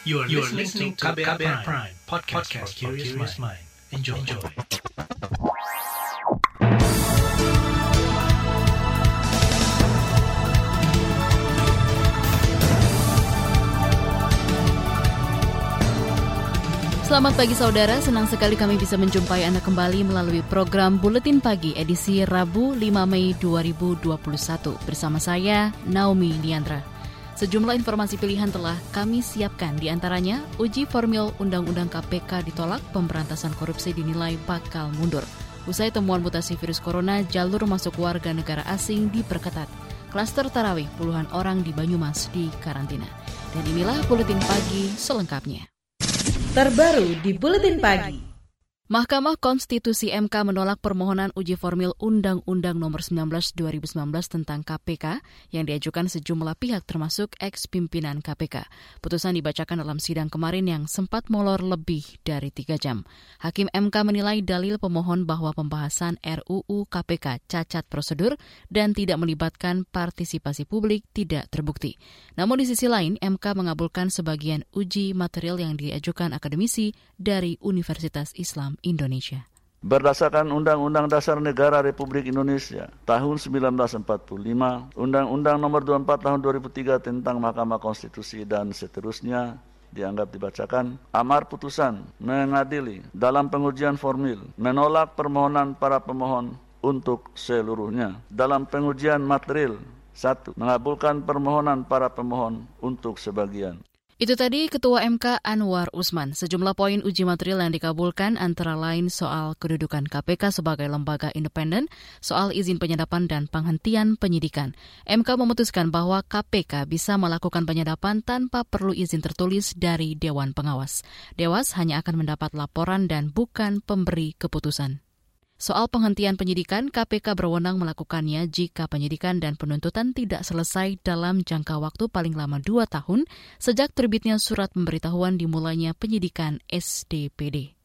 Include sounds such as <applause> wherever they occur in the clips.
You are, you are listening to KBR, Prime, Prime podcast, podcast for curious mind. Enjoy. Enjoy. Selamat pagi saudara, senang sekali kami bisa menjumpai Anda kembali melalui program Buletin Pagi edisi Rabu 5 Mei 2021 bersama saya Naomi Niandra. Sejumlah informasi pilihan telah kami siapkan di antaranya uji formil Undang-Undang KPK ditolak, pemberantasan korupsi dinilai bakal mundur. Usai temuan mutasi virus corona, jalur masuk warga negara asing diperketat. Klaster tarawih puluhan orang di Banyumas di karantina. Dan inilah Buletin Pagi selengkapnya. Terbaru di Buletin Pagi. Mahkamah Konstitusi MK menolak permohonan uji formil Undang-Undang Nomor 19 2019 tentang KPK yang diajukan sejumlah pihak termasuk ex-pimpinan KPK. Putusan dibacakan dalam sidang kemarin yang sempat molor lebih dari tiga jam. Hakim MK menilai dalil pemohon bahwa pembahasan RUU KPK cacat prosedur dan tidak melibatkan partisipasi publik tidak terbukti. Namun di sisi lain, MK mengabulkan sebagian uji material yang diajukan akademisi dari Universitas Islam Indonesia. Berdasarkan Undang-Undang Dasar Negara Republik Indonesia tahun 1945, Undang-Undang Nomor 24 tahun 2003 tentang Mahkamah Konstitusi dan seterusnya dianggap dibacakan, amar putusan mengadili dalam pengujian formil menolak permohonan para pemohon untuk seluruhnya. Dalam pengujian material, satu, mengabulkan permohonan para pemohon untuk sebagian. Itu tadi Ketua MK Anwar Usman. Sejumlah poin uji material yang dikabulkan antara lain soal kedudukan KPK sebagai lembaga independen, soal izin penyadapan dan penghentian penyidikan. MK memutuskan bahwa KPK bisa melakukan penyadapan tanpa perlu izin tertulis dari Dewan Pengawas. Dewas hanya akan mendapat laporan dan bukan pemberi keputusan. Soal penghentian penyidikan, KPK berwenang melakukannya jika penyidikan dan penuntutan tidak selesai dalam jangka waktu paling lama dua tahun sejak terbitnya surat pemberitahuan dimulainya penyidikan SDPD.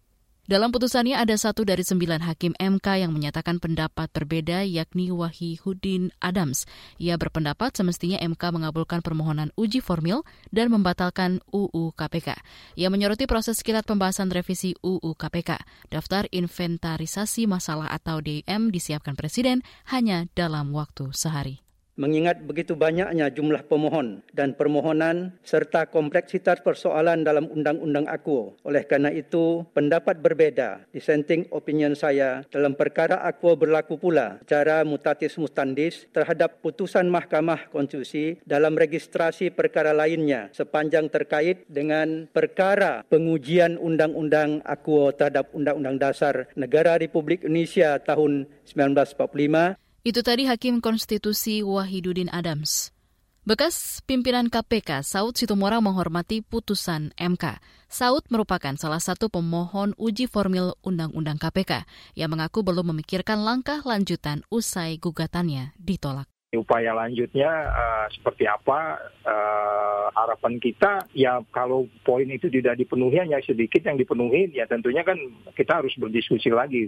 Dalam putusannya ada satu dari sembilan hakim MK yang menyatakan pendapat berbeda yakni Wahihudin Adams. Ia berpendapat semestinya MK mengabulkan permohonan uji formil dan membatalkan UU KPK. Ia menyoroti proses kilat pembahasan revisi UU KPK. Daftar inventarisasi masalah atau DM disiapkan Presiden hanya dalam waktu sehari. Mengingat begitu banyaknya jumlah pemohon dan permohonan serta kompleksitas persoalan dalam Undang-Undang Akuo. Oleh karena itu, pendapat berbeda, dissenting opinion saya dalam perkara Akuo berlaku pula secara mutatis mustandis terhadap putusan Mahkamah Konstitusi dalam registrasi perkara lainnya sepanjang terkait dengan perkara pengujian Undang-Undang Akuo terhadap Undang-Undang Dasar Negara Republik Indonesia tahun 1945 itu tadi Hakim Konstitusi Wahidudin Adams. Bekas pimpinan KPK Saud Situmorang menghormati putusan MK. Saud merupakan salah satu pemohon uji formil Undang-Undang KPK yang mengaku belum memikirkan langkah lanjutan usai gugatannya ditolak upaya lanjutnya uh, seperti apa uh, harapan kita ya kalau poin itu tidak dipenuhi hanya sedikit yang dipenuhi ya tentunya kan kita harus berdiskusi lagi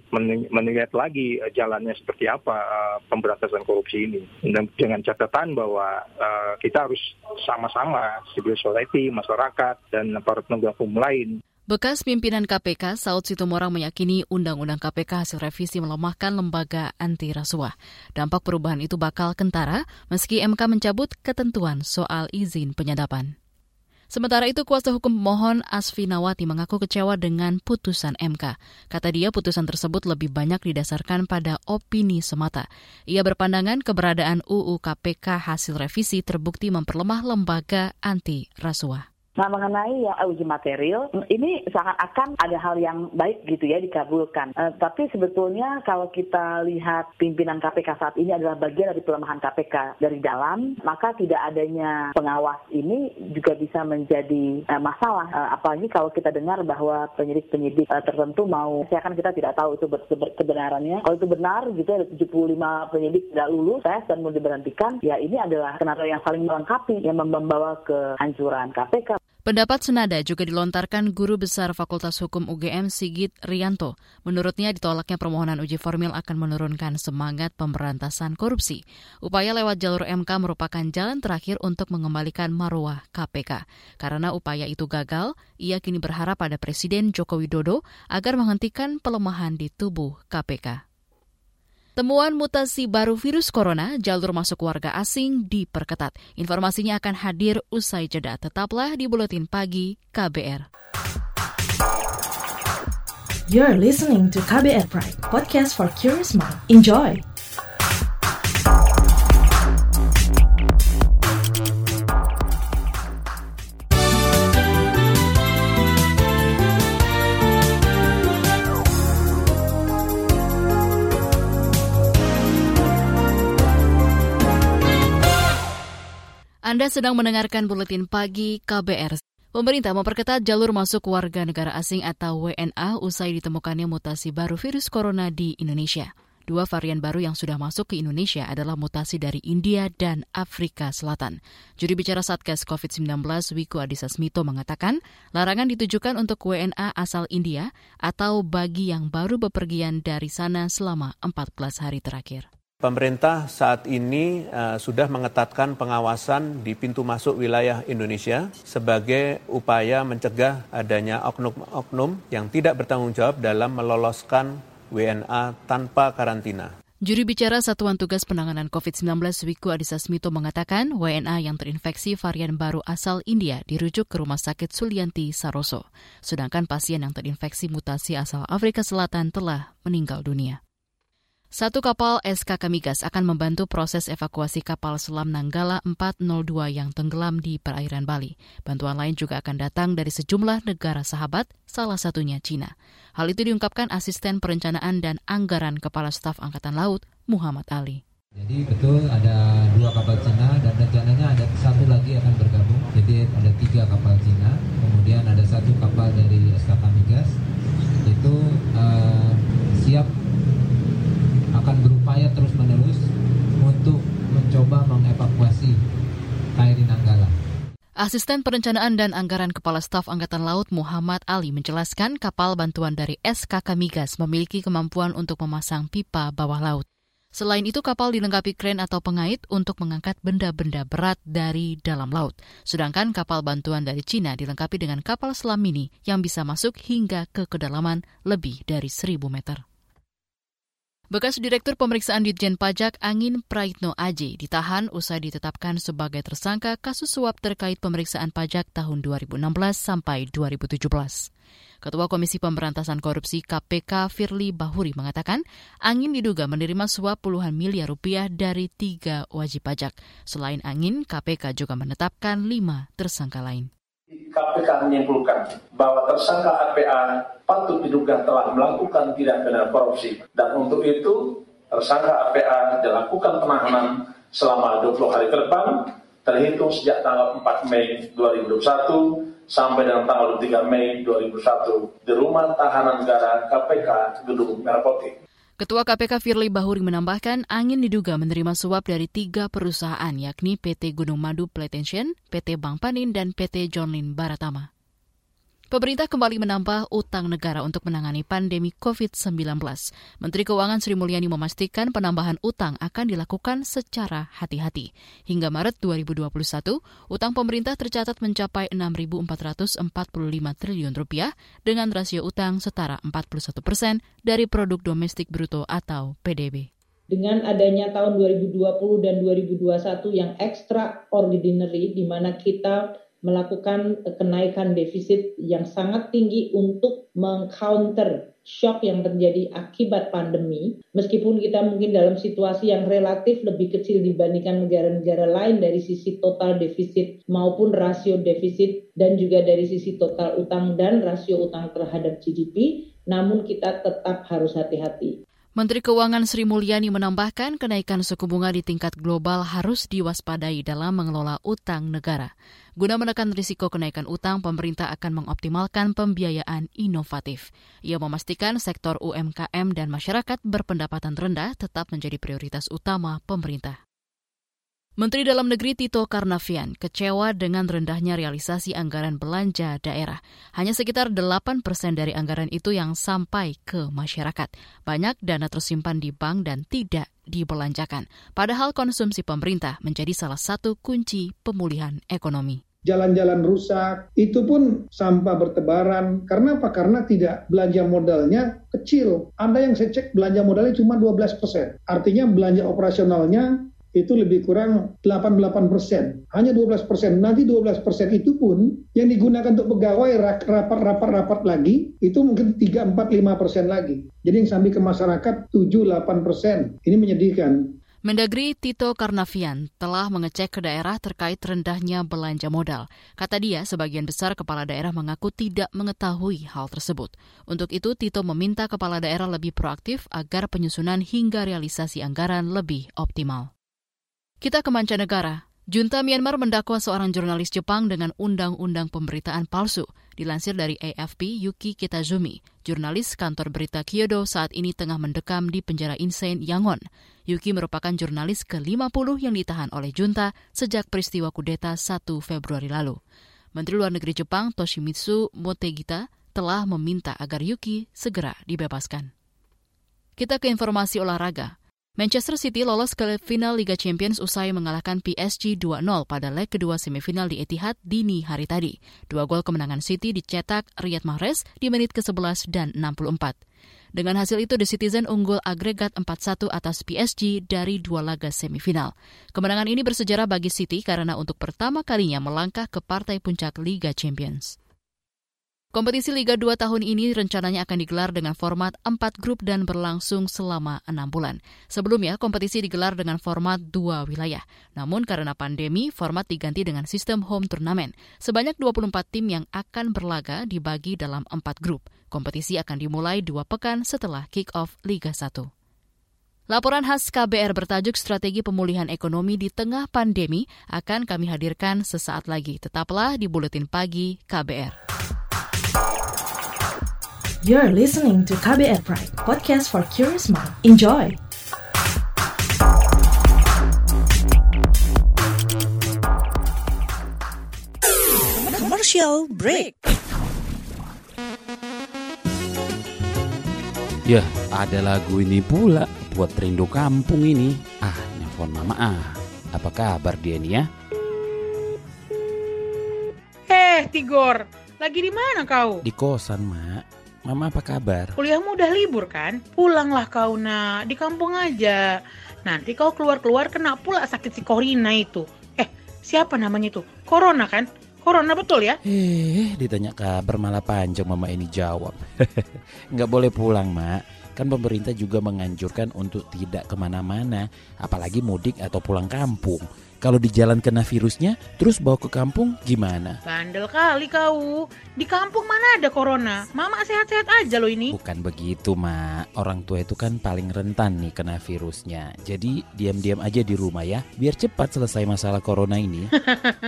melihat lagi uh, jalannya seperti apa uh, pemberantasan korupsi ini. Dan dengan catatan bahwa uh, kita harus sama-sama civil society masyarakat dan para penegak hukum lain Bekas pimpinan KPK Saud Situmorang meyakini Undang-Undang KPK hasil revisi melemahkan lembaga anti rasuah. Dampak perubahan itu bakal kentara meski MK mencabut ketentuan soal izin penyadapan. Sementara itu, kuasa hukum pemohon Asfi Nawati mengaku kecewa dengan putusan MK. Kata dia, putusan tersebut lebih banyak didasarkan pada opini semata. Ia berpandangan keberadaan UU KPK hasil revisi terbukti memperlemah lembaga anti rasuah. Nah mengenai yang uji material, ini sangat akan ada hal yang baik gitu ya dikabulkan. Uh, tapi sebetulnya kalau kita lihat pimpinan KPK saat ini adalah bagian dari pelemahan KPK dari dalam, maka tidak adanya pengawas ini juga bisa menjadi uh, masalah. Uh, apalagi kalau kita dengar bahwa penyidik-penyidik uh, tertentu mau, saya kan kita tidak tahu itu kebenarannya. Kalau itu benar gitu ada 75 penyidik tidak lulus tes dan mau diberhentikan, ya ini adalah skenario yang saling melengkapi yang membawa kehancuran KPK. Pendapat senada juga dilontarkan Guru Besar Fakultas Hukum UGM Sigit Rianto. Menurutnya ditolaknya permohonan uji formil akan menurunkan semangat pemberantasan korupsi. Upaya lewat jalur MK merupakan jalan terakhir untuk mengembalikan marwah KPK. Karena upaya itu gagal, ia kini berharap pada Presiden Joko Widodo agar menghentikan pelemahan di tubuh KPK. Temuan mutasi baru virus corona, jalur masuk warga asing diperketat. Informasinya akan hadir usai jeda. Tetaplah di Buletin Pagi KBR. You're listening to KBR Pride, podcast for curious mind. Enjoy! Anda sedang mendengarkan buletin pagi KBR. Pemerintah memperketat jalur masuk warga negara asing atau WNA usai ditemukannya mutasi baru virus corona di Indonesia. Dua varian baru yang sudah masuk ke Indonesia adalah mutasi dari India dan Afrika Selatan. Juri bicara Satgas COVID-19 Wiku Adhisa Smito mengatakan, larangan ditujukan untuk WNA asal India atau bagi yang baru bepergian dari sana selama 14 hari terakhir. Pemerintah saat ini uh, sudah mengetatkan pengawasan di pintu masuk wilayah Indonesia sebagai upaya mencegah adanya oknum-oknum yang tidak bertanggung jawab dalam meloloskan WNA tanpa karantina. Juri bicara Satuan Tugas Penanganan COVID-19 Wiku Adhisa Smito mengatakan WNA yang terinfeksi varian baru asal India dirujuk ke Rumah Sakit Sulianti Saroso, sedangkan pasien yang terinfeksi mutasi asal Afrika Selatan telah meninggal dunia. Satu kapal SKK Migas akan membantu proses evakuasi kapal selam Nanggala 402 yang tenggelam di perairan Bali. Bantuan lain juga akan datang dari sejumlah negara sahabat, salah satunya Cina. Hal itu diungkapkan Asisten Perencanaan dan Anggaran Kepala Staf Angkatan Laut, Muhammad Ali. Jadi betul ada dua kapal Cina dan rencananya ada satu lagi akan bergabung. Jadi ada tiga kapal Cina, kemudian ada satu kapal dari SKK Migas. Itu uh, siap akan berupaya terus-menerus untuk mencoba mengevakuasi KRI Nanggala. Asisten Perencanaan dan Anggaran Kepala Staf Angkatan Laut Muhammad Ali menjelaskan kapal bantuan dari SKK Migas memiliki kemampuan untuk memasang pipa bawah laut. Selain itu, kapal dilengkapi kren atau pengait untuk mengangkat benda-benda berat dari dalam laut. Sedangkan kapal bantuan dari Cina dilengkapi dengan kapal selam mini yang bisa masuk hingga ke kedalaman lebih dari 1000 meter. Bekas Direktur Pemeriksaan Ditjen Pajak Angin Praitno Aji ditahan usai ditetapkan sebagai tersangka kasus suap terkait pemeriksaan pajak tahun 2016 sampai 2017. Ketua Komisi Pemberantasan Korupsi KPK Firly Bahuri mengatakan Angin diduga menerima suap puluhan miliar rupiah dari tiga wajib pajak. Selain Angin, KPK juga menetapkan lima tersangka lain. KPK menyimpulkan bahwa tersangka APA patut diduga telah melakukan tindak pidana korupsi dan untuk itu tersangka APA dilakukan penahanan selama 20 hari ke depan terhitung sejak tanggal 4 Mei 2021 sampai dengan tanggal 3 Mei 2021 di Rumah Tahanan Negara KPK Gedung Merah Putih. Ketua KPK Firly Bahuri menambahkan angin diduga menerima suap dari tiga perusahaan yakni PT Gunung Madu Plantation, PT Bank Panin, dan PT Johnlin Baratama. Pemerintah kembali menambah utang negara untuk menangani pandemi COVID-19. Menteri Keuangan Sri Mulyani memastikan penambahan utang akan dilakukan secara hati-hati. Hingga Maret 2021, utang pemerintah tercatat mencapai 6.445 triliun rupiah dengan rasio utang setara 41 persen dari produk domestik bruto atau PDB dengan adanya tahun 2020 dan 2021 yang extraordinary di mana kita melakukan kenaikan defisit yang sangat tinggi untuk mengcounter shock yang terjadi akibat pandemi. Meskipun kita mungkin dalam situasi yang relatif lebih kecil dibandingkan negara-negara lain dari sisi total defisit maupun rasio defisit dan juga dari sisi total utang dan rasio utang terhadap GDP, namun kita tetap harus hati-hati. Menteri Keuangan Sri Mulyani menambahkan kenaikan suku bunga di tingkat global harus diwaspadai dalam mengelola utang negara. Guna menekan risiko kenaikan utang, pemerintah akan mengoptimalkan pembiayaan inovatif. Ia memastikan sektor UMKM dan masyarakat berpendapatan rendah tetap menjadi prioritas utama pemerintah. Menteri Dalam Negeri Tito Karnavian kecewa dengan rendahnya realisasi anggaran belanja daerah. Hanya sekitar 8 persen dari anggaran itu yang sampai ke masyarakat. Banyak dana tersimpan di bank dan tidak dibelanjakan. Padahal konsumsi pemerintah menjadi salah satu kunci pemulihan ekonomi jalan-jalan rusak, itu pun sampah bertebaran. Karena apa? Karena tidak belanja modalnya kecil. Ada yang saya cek belanja modalnya cuma 12 persen. Artinya belanja operasionalnya itu lebih kurang 88 persen. Hanya 12 persen. Nanti 12 persen itu pun yang digunakan untuk pegawai rapat-rapat-rapat lagi, itu mungkin 3, 4, 5 persen lagi. Jadi yang sampai ke masyarakat 7, 8 persen. Ini menyedihkan. Mendagri Tito Karnavian telah mengecek ke daerah terkait rendahnya belanja modal. Kata dia, sebagian besar kepala daerah mengaku tidak mengetahui hal tersebut. Untuk itu, Tito meminta kepala daerah lebih proaktif agar penyusunan hingga realisasi anggaran lebih optimal. Kita ke mancanegara. Junta Myanmar mendakwa seorang jurnalis Jepang dengan undang-undang pemberitaan palsu. Dilansir dari AFP, Yuki Kitazumi, jurnalis kantor berita Kyodo saat ini tengah mendekam di penjara insane Yangon. Yuki merupakan jurnalis ke-50 yang ditahan oleh junta sejak peristiwa kudeta 1 Februari lalu. Menteri Luar Negeri Jepang Toshimitsu Motegi telah meminta agar Yuki segera dibebaskan. Kita ke informasi olahraga. Manchester City lolos ke final Liga Champions usai mengalahkan PSG 2-0 pada leg kedua semifinal di Etihad dini hari tadi. Dua gol kemenangan City dicetak Riyad Mahrez di menit ke-11 dan 64. Dengan hasil itu, The Citizen unggul agregat 4-1 atas PSG dari dua laga semifinal. Kemenangan ini bersejarah bagi City karena untuk pertama kalinya melangkah ke partai puncak Liga Champions. Kompetisi Liga 2 tahun ini rencananya akan digelar dengan format 4 grup dan berlangsung selama 6 bulan. Sebelumnya, kompetisi digelar dengan format 2 wilayah. Namun karena pandemi, format diganti dengan sistem home turnamen. Sebanyak 24 tim yang akan berlaga dibagi dalam 4 grup. Kompetisi akan dimulai dua pekan setelah kick-off Liga 1. Laporan khas KBR bertajuk Strategi Pemulihan Ekonomi di Tengah Pandemi akan kami hadirkan sesaat lagi. Tetaplah di Buletin Pagi KBR. You're listening to KBR Pride, podcast for curious mind. Enjoy! Commercial break. Ya, ada lagu ini pula buat rindu kampung ini. Ah, nelfon mama ah. Apa kabar dia nih ya? Eh, Tigor, lagi di mana kau? Di kosan, Mak. Mama apa kabar? Kuliahmu udah libur kan? Pulanglah kau nak, di kampung aja. Nanti kau keluar-keluar kena pula sakit si Corina itu. Eh, siapa namanya itu? Corona kan? Corona betul ya? Eh, ditanya kabar malah panjang mama ini jawab. <laughs> Nggak boleh pulang, Mak. Kan pemerintah juga menganjurkan untuk tidak ke mana-mana, apalagi mudik atau pulang kampung. Kalau di jalan kena virusnya, terus bawa ke kampung gimana? Bandel kali kau. Di kampung mana ada corona? Mama sehat-sehat aja loh ini. Bukan begitu, Mak. Orang tua itu kan paling rentan nih kena virusnya. Jadi diam-diam aja di rumah ya, biar cepat selesai masalah corona ini.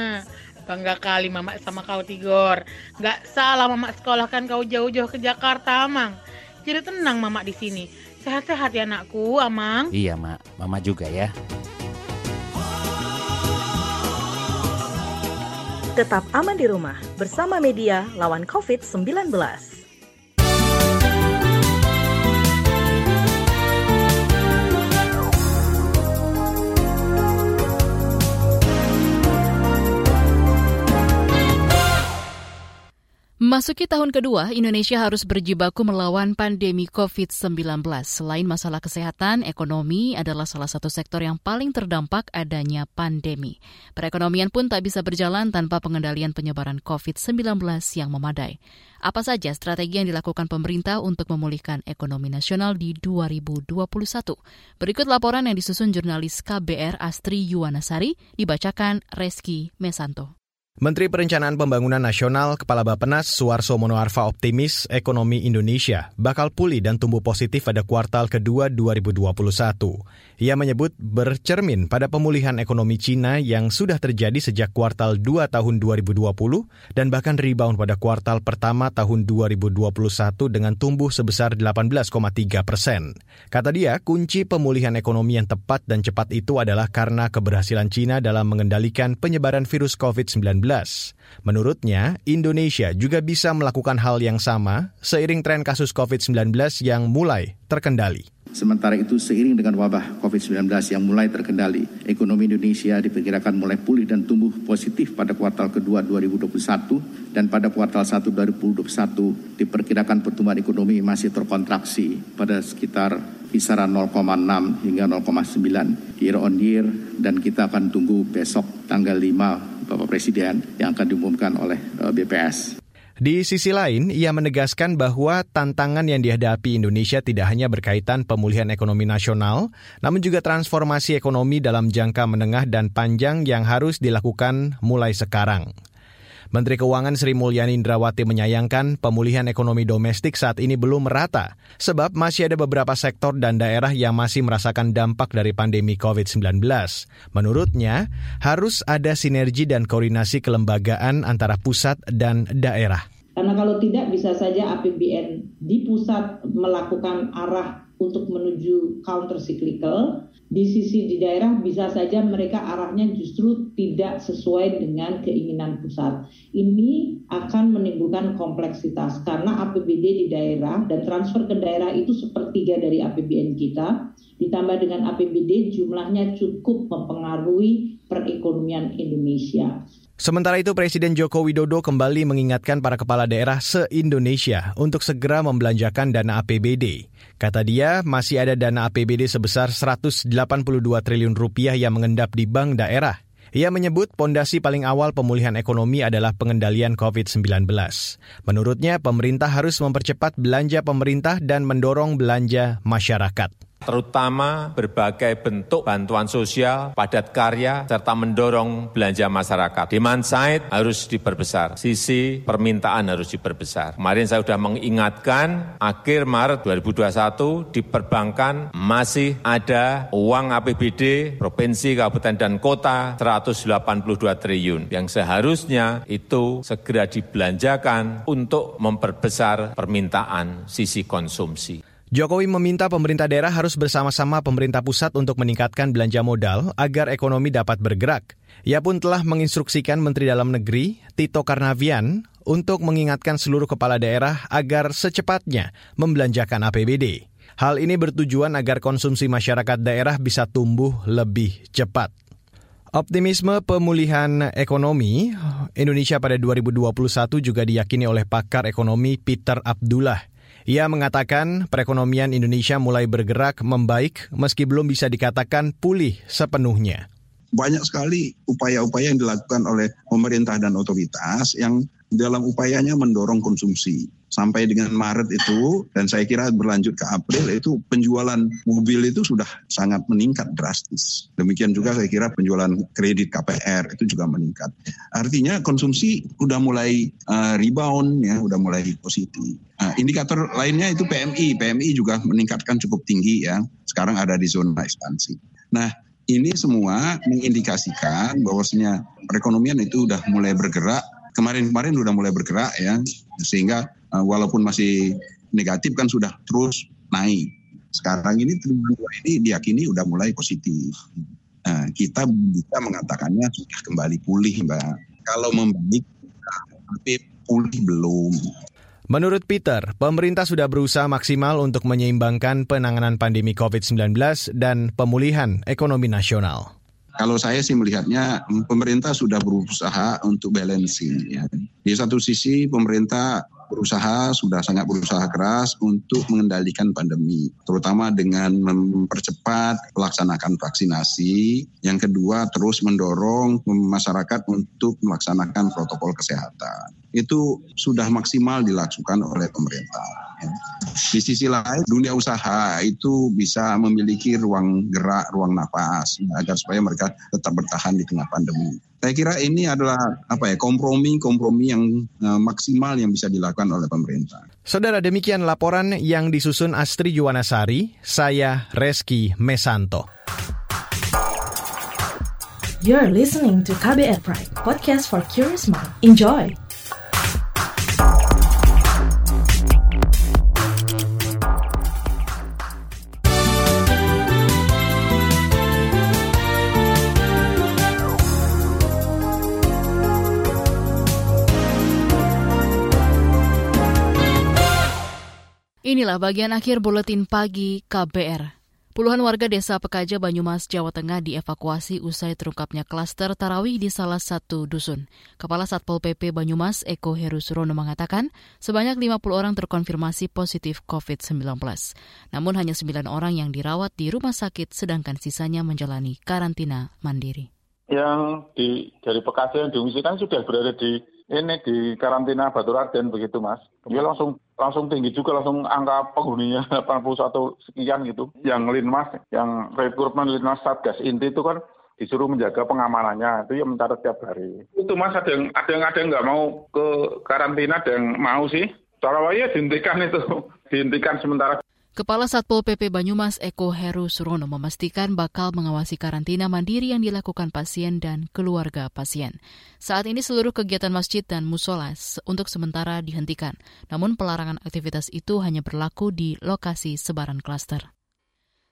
<laughs> Bangga kali Mama sama kau Tigor. Gak salah Mama sekolahkan kau jauh-jauh ke Jakarta, Amang. Jadi tenang Mama di sini. Sehat-sehat ya anakku, Amang. Iya, Mak. Mama juga ya. Tetap aman di rumah bersama media lawan COVID-19. Memasuki tahun kedua, Indonesia harus berjibaku melawan pandemi COVID-19. Selain masalah kesehatan, ekonomi adalah salah satu sektor yang paling terdampak adanya pandemi. Perekonomian pun tak bisa berjalan tanpa pengendalian penyebaran COVID-19 yang memadai. Apa saja strategi yang dilakukan pemerintah untuk memulihkan ekonomi nasional di 2021? Berikut laporan yang disusun jurnalis KBR Astri Yuwanasari, dibacakan Reski Mesanto. Menteri Perencanaan Pembangunan Nasional Kepala Bapenas Suarso Monoarfa optimis ekonomi Indonesia bakal pulih dan tumbuh positif pada kuartal kedua 2021. Ia menyebut bercermin pada pemulihan ekonomi Cina yang sudah terjadi sejak kuartal 2 tahun 2020 dan bahkan rebound pada kuartal pertama tahun 2021 dengan tumbuh sebesar 18,3 persen. Kata dia, kunci pemulihan ekonomi yang tepat dan cepat itu adalah karena keberhasilan Cina dalam mengendalikan penyebaran virus COVID-19 Menurutnya, Indonesia juga bisa melakukan hal yang sama seiring tren kasus COVID-19 yang mulai terkendali. Sementara itu seiring dengan wabah COVID-19 yang mulai terkendali, ekonomi Indonesia diperkirakan mulai pulih dan tumbuh positif pada kuartal kedua 2021 dan pada kuartal 1 2021 diperkirakan pertumbuhan ekonomi masih terkontraksi pada sekitar kisaran 0,6 hingga 0,9 year on year dan kita akan tunggu besok tanggal 5 Bapak Presiden yang akan diumumkan oleh eh, BPS. Di sisi lain, ia menegaskan bahwa tantangan yang dihadapi Indonesia tidak hanya berkaitan pemulihan ekonomi nasional, namun juga transformasi ekonomi dalam jangka menengah dan panjang yang harus dilakukan mulai sekarang. Menteri Keuangan Sri Mulyani Indrawati menyayangkan pemulihan ekonomi domestik saat ini belum merata, sebab masih ada beberapa sektor dan daerah yang masih merasakan dampak dari pandemi COVID-19. Menurutnya, harus ada sinergi dan koordinasi kelembagaan antara pusat dan daerah. Karena kalau tidak bisa saja APBN di pusat melakukan arah untuk menuju counter cyclical, di sisi di daerah bisa saja mereka arahnya justru tidak sesuai dengan keinginan pusat. Ini akan menimbulkan kompleksitas karena APBD di daerah dan transfer ke daerah itu sepertiga dari APBN kita, ditambah dengan APBD jumlahnya cukup mempengaruhi perekonomian Indonesia. Sementara itu Presiden Joko Widodo kembali mengingatkan para kepala daerah se-Indonesia untuk segera membelanjakan dana APBD. Kata dia, masih ada dana APBD sebesar 182 triliun rupiah yang mengendap di bank daerah. Ia menyebut pondasi paling awal pemulihan ekonomi adalah pengendalian COVID-19. Menurutnya, pemerintah harus mempercepat belanja pemerintah dan mendorong belanja masyarakat terutama berbagai bentuk bantuan sosial, padat karya, serta mendorong belanja masyarakat. Demand side harus diperbesar, sisi permintaan harus diperbesar. Kemarin saya sudah mengingatkan, akhir Maret 2021 di perbankan masih ada uang APBD Provinsi, Kabupaten, dan Kota 182 triliun yang seharusnya itu segera dibelanjakan untuk memperbesar permintaan sisi konsumsi. Jokowi meminta pemerintah daerah harus bersama-sama pemerintah pusat untuk meningkatkan belanja modal agar ekonomi dapat bergerak. Ia pun telah menginstruksikan Menteri Dalam Negeri, Tito Karnavian, untuk mengingatkan seluruh kepala daerah agar secepatnya membelanjakan APBD. Hal ini bertujuan agar konsumsi masyarakat daerah bisa tumbuh lebih cepat. Optimisme pemulihan ekonomi Indonesia pada 2021 juga diyakini oleh pakar ekonomi Peter Abdullah. Ia mengatakan perekonomian Indonesia mulai bergerak membaik meski belum bisa dikatakan pulih sepenuhnya. Banyak sekali upaya-upaya yang dilakukan oleh pemerintah dan otoritas yang dalam upayanya mendorong konsumsi sampai dengan Maret itu dan saya kira berlanjut ke April itu penjualan mobil itu sudah sangat meningkat drastis. Demikian juga saya kira penjualan kredit KPR itu juga meningkat. Artinya konsumsi sudah mulai uh, rebound ya, sudah mulai positif. Nah, indikator lainnya itu PMI. PMI juga meningkatkan cukup tinggi ya. Sekarang ada di zona ekspansi. Nah, ini semua mengindikasikan bahwasanya perekonomian itu sudah mulai bergerak. Kemarin-kemarin sudah mulai bergerak ya, sehingga uh, walaupun masih negatif kan sudah terus naik. Sekarang ini triwulan dua ini diyakini sudah mulai positif. Nah, kita bisa mengatakannya sudah kembali pulih, Mbak. Kalau membaik, tapi pulih belum. Menurut Peter, pemerintah sudah berusaha maksimal untuk menyeimbangkan penanganan pandemi COVID-19 dan pemulihan ekonomi nasional. Kalau saya sih melihatnya pemerintah sudah berusaha untuk balancing. Ya. Di satu sisi pemerintah berusaha sudah sangat berusaha keras untuk mengendalikan pandemi, terutama dengan mempercepat pelaksanakan vaksinasi. Yang kedua, terus mendorong masyarakat untuk melaksanakan protokol kesehatan itu sudah maksimal dilakukan oleh pemerintah. Di sisi lain, dunia usaha itu bisa memiliki ruang gerak, ruang napas agar supaya mereka tetap bertahan di tengah pandemi. Saya kira ini adalah apa ya kompromi-kompromi yang uh, maksimal yang bisa dilakukan oleh pemerintah. Saudara demikian laporan yang disusun Astri Yuwanasari, saya Reski Mesanto. You're listening to KBR Pride, podcast for curious mind. Enjoy! Inilah bagian akhir buletin pagi KBR. Puluhan warga desa Pekaja Banyumas, Jawa Tengah dievakuasi usai terungkapnya klaster tarawih di salah satu dusun. Kepala Satpol PP Banyumas, Eko Heru Surono mengatakan, sebanyak 50 orang terkonfirmasi positif COVID-19. Namun hanya 9 orang yang dirawat di rumah sakit, sedangkan sisanya menjalani karantina mandiri. Yang di, dari Pekaja yang diungsikan sudah berada di ini di karantina Batu Raden begitu mas. Dia langsung langsung tinggi juga langsung angka penghuninya <laughs> 81 sekian gitu. Yang Linmas, yang rekrutmen Linmas Satgas Inti itu kan disuruh menjaga pengamanannya itu yang mencatat tiap hari. Itu mas ada yang ada yang ada nggak mau ke karantina, ada yang mau sih. Sarawaya dihentikan itu, <laughs> dihentikan sementara. Kepala Satpol PP Banyumas Eko Heru Surono memastikan bakal mengawasi karantina mandiri yang dilakukan pasien dan keluarga pasien. Saat ini seluruh kegiatan masjid dan musola untuk sementara dihentikan, namun pelarangan aktivitas itu hanya berlaku di lokasi sebaran klaster.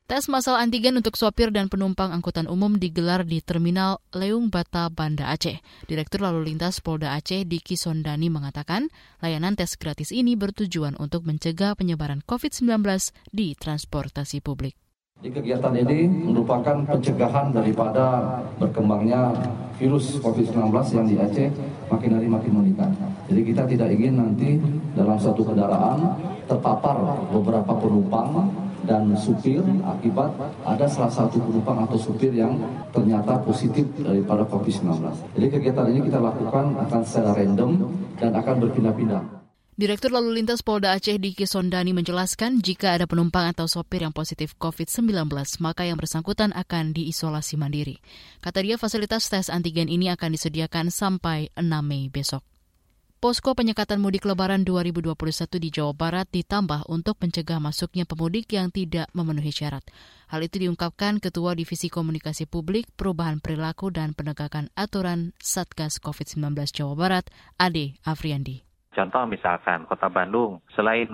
Tes masal antigen untuk sopir dan penumpang angkutan umum digelar di Terminal Leung Bata, Banda Aceh. Direktur Lalu Lintas Polda Aceh Diki Sondani mengatakan, layanan tes gratis ini bertujuan untuk mencegah penyebaran COVID-19 di transportasi publik. Di kegiatan ini merupakan pencegahan daripada berkembangnya virus COVID-19 yang di Aceh makin hari makin meningkat. Jadi kita tidak ingin nanti dalam satu kendaraan terpapar beberapa penumpang dan supir akibat ada salah satu penumpang atau supir yang ternyata positif daripada COVID-19. Jadi kegiatan ini kita lakukan akan secara random dan akan berpindah-pindah. Direktur Lalu Lintas Polda Aceh Diki Sondani menjelaskan jika ada penumpang atau sopir yang positif COVID-19, maka yang bersangkutan akan diisolasi mandiri. Kata dia fasilitas tes antigen ini akan disediakan sampai 6 Mei besok. Posko penyekatan mudik lebaran 2021 di Jawa Barat ditambah untuk mencegah masuknya pemudik yang tidak memenuhi syarat. Hal itu diungkapkan Ketua Divisi Komunikasi Publik, Perubahan Perilaku dan Penegakan Aturan Satgas COVID-19 Jawa Barat, Ade Afriandi. Contoh misalkan Kota Bandung, selain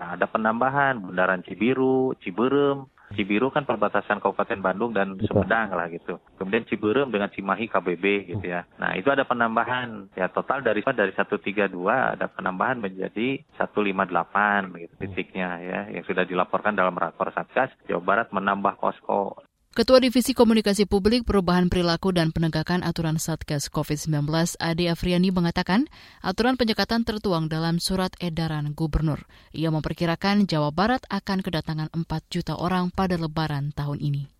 nah ada penambahan Bundaran Cibiru, Ciberem, Cibiru kan perbatasan Kabupaten Bandung dan Sumedang lah gitu. Kemudian Ciberem dengan Cimahi KBB gitu ya. Nah itu ada penambahan ya total dari dari 132 ada penambahan menjadi 158 gitu titiknya ya yang sudah dilaporkan dalam rapor Satgas Jawa Barat menambah posko Ketua Divisi Komunikasi Publik, Perubahan Perilaku dan Penegakan Aturan Satgas COVID-19, Ade Afriani mengatakan, aturan penyekatan tertuang dalam surat edaran gubernur. Ia memperkirakan Jawa Barat akan kedatangan 4 juta orang pada lebaran tahun ini.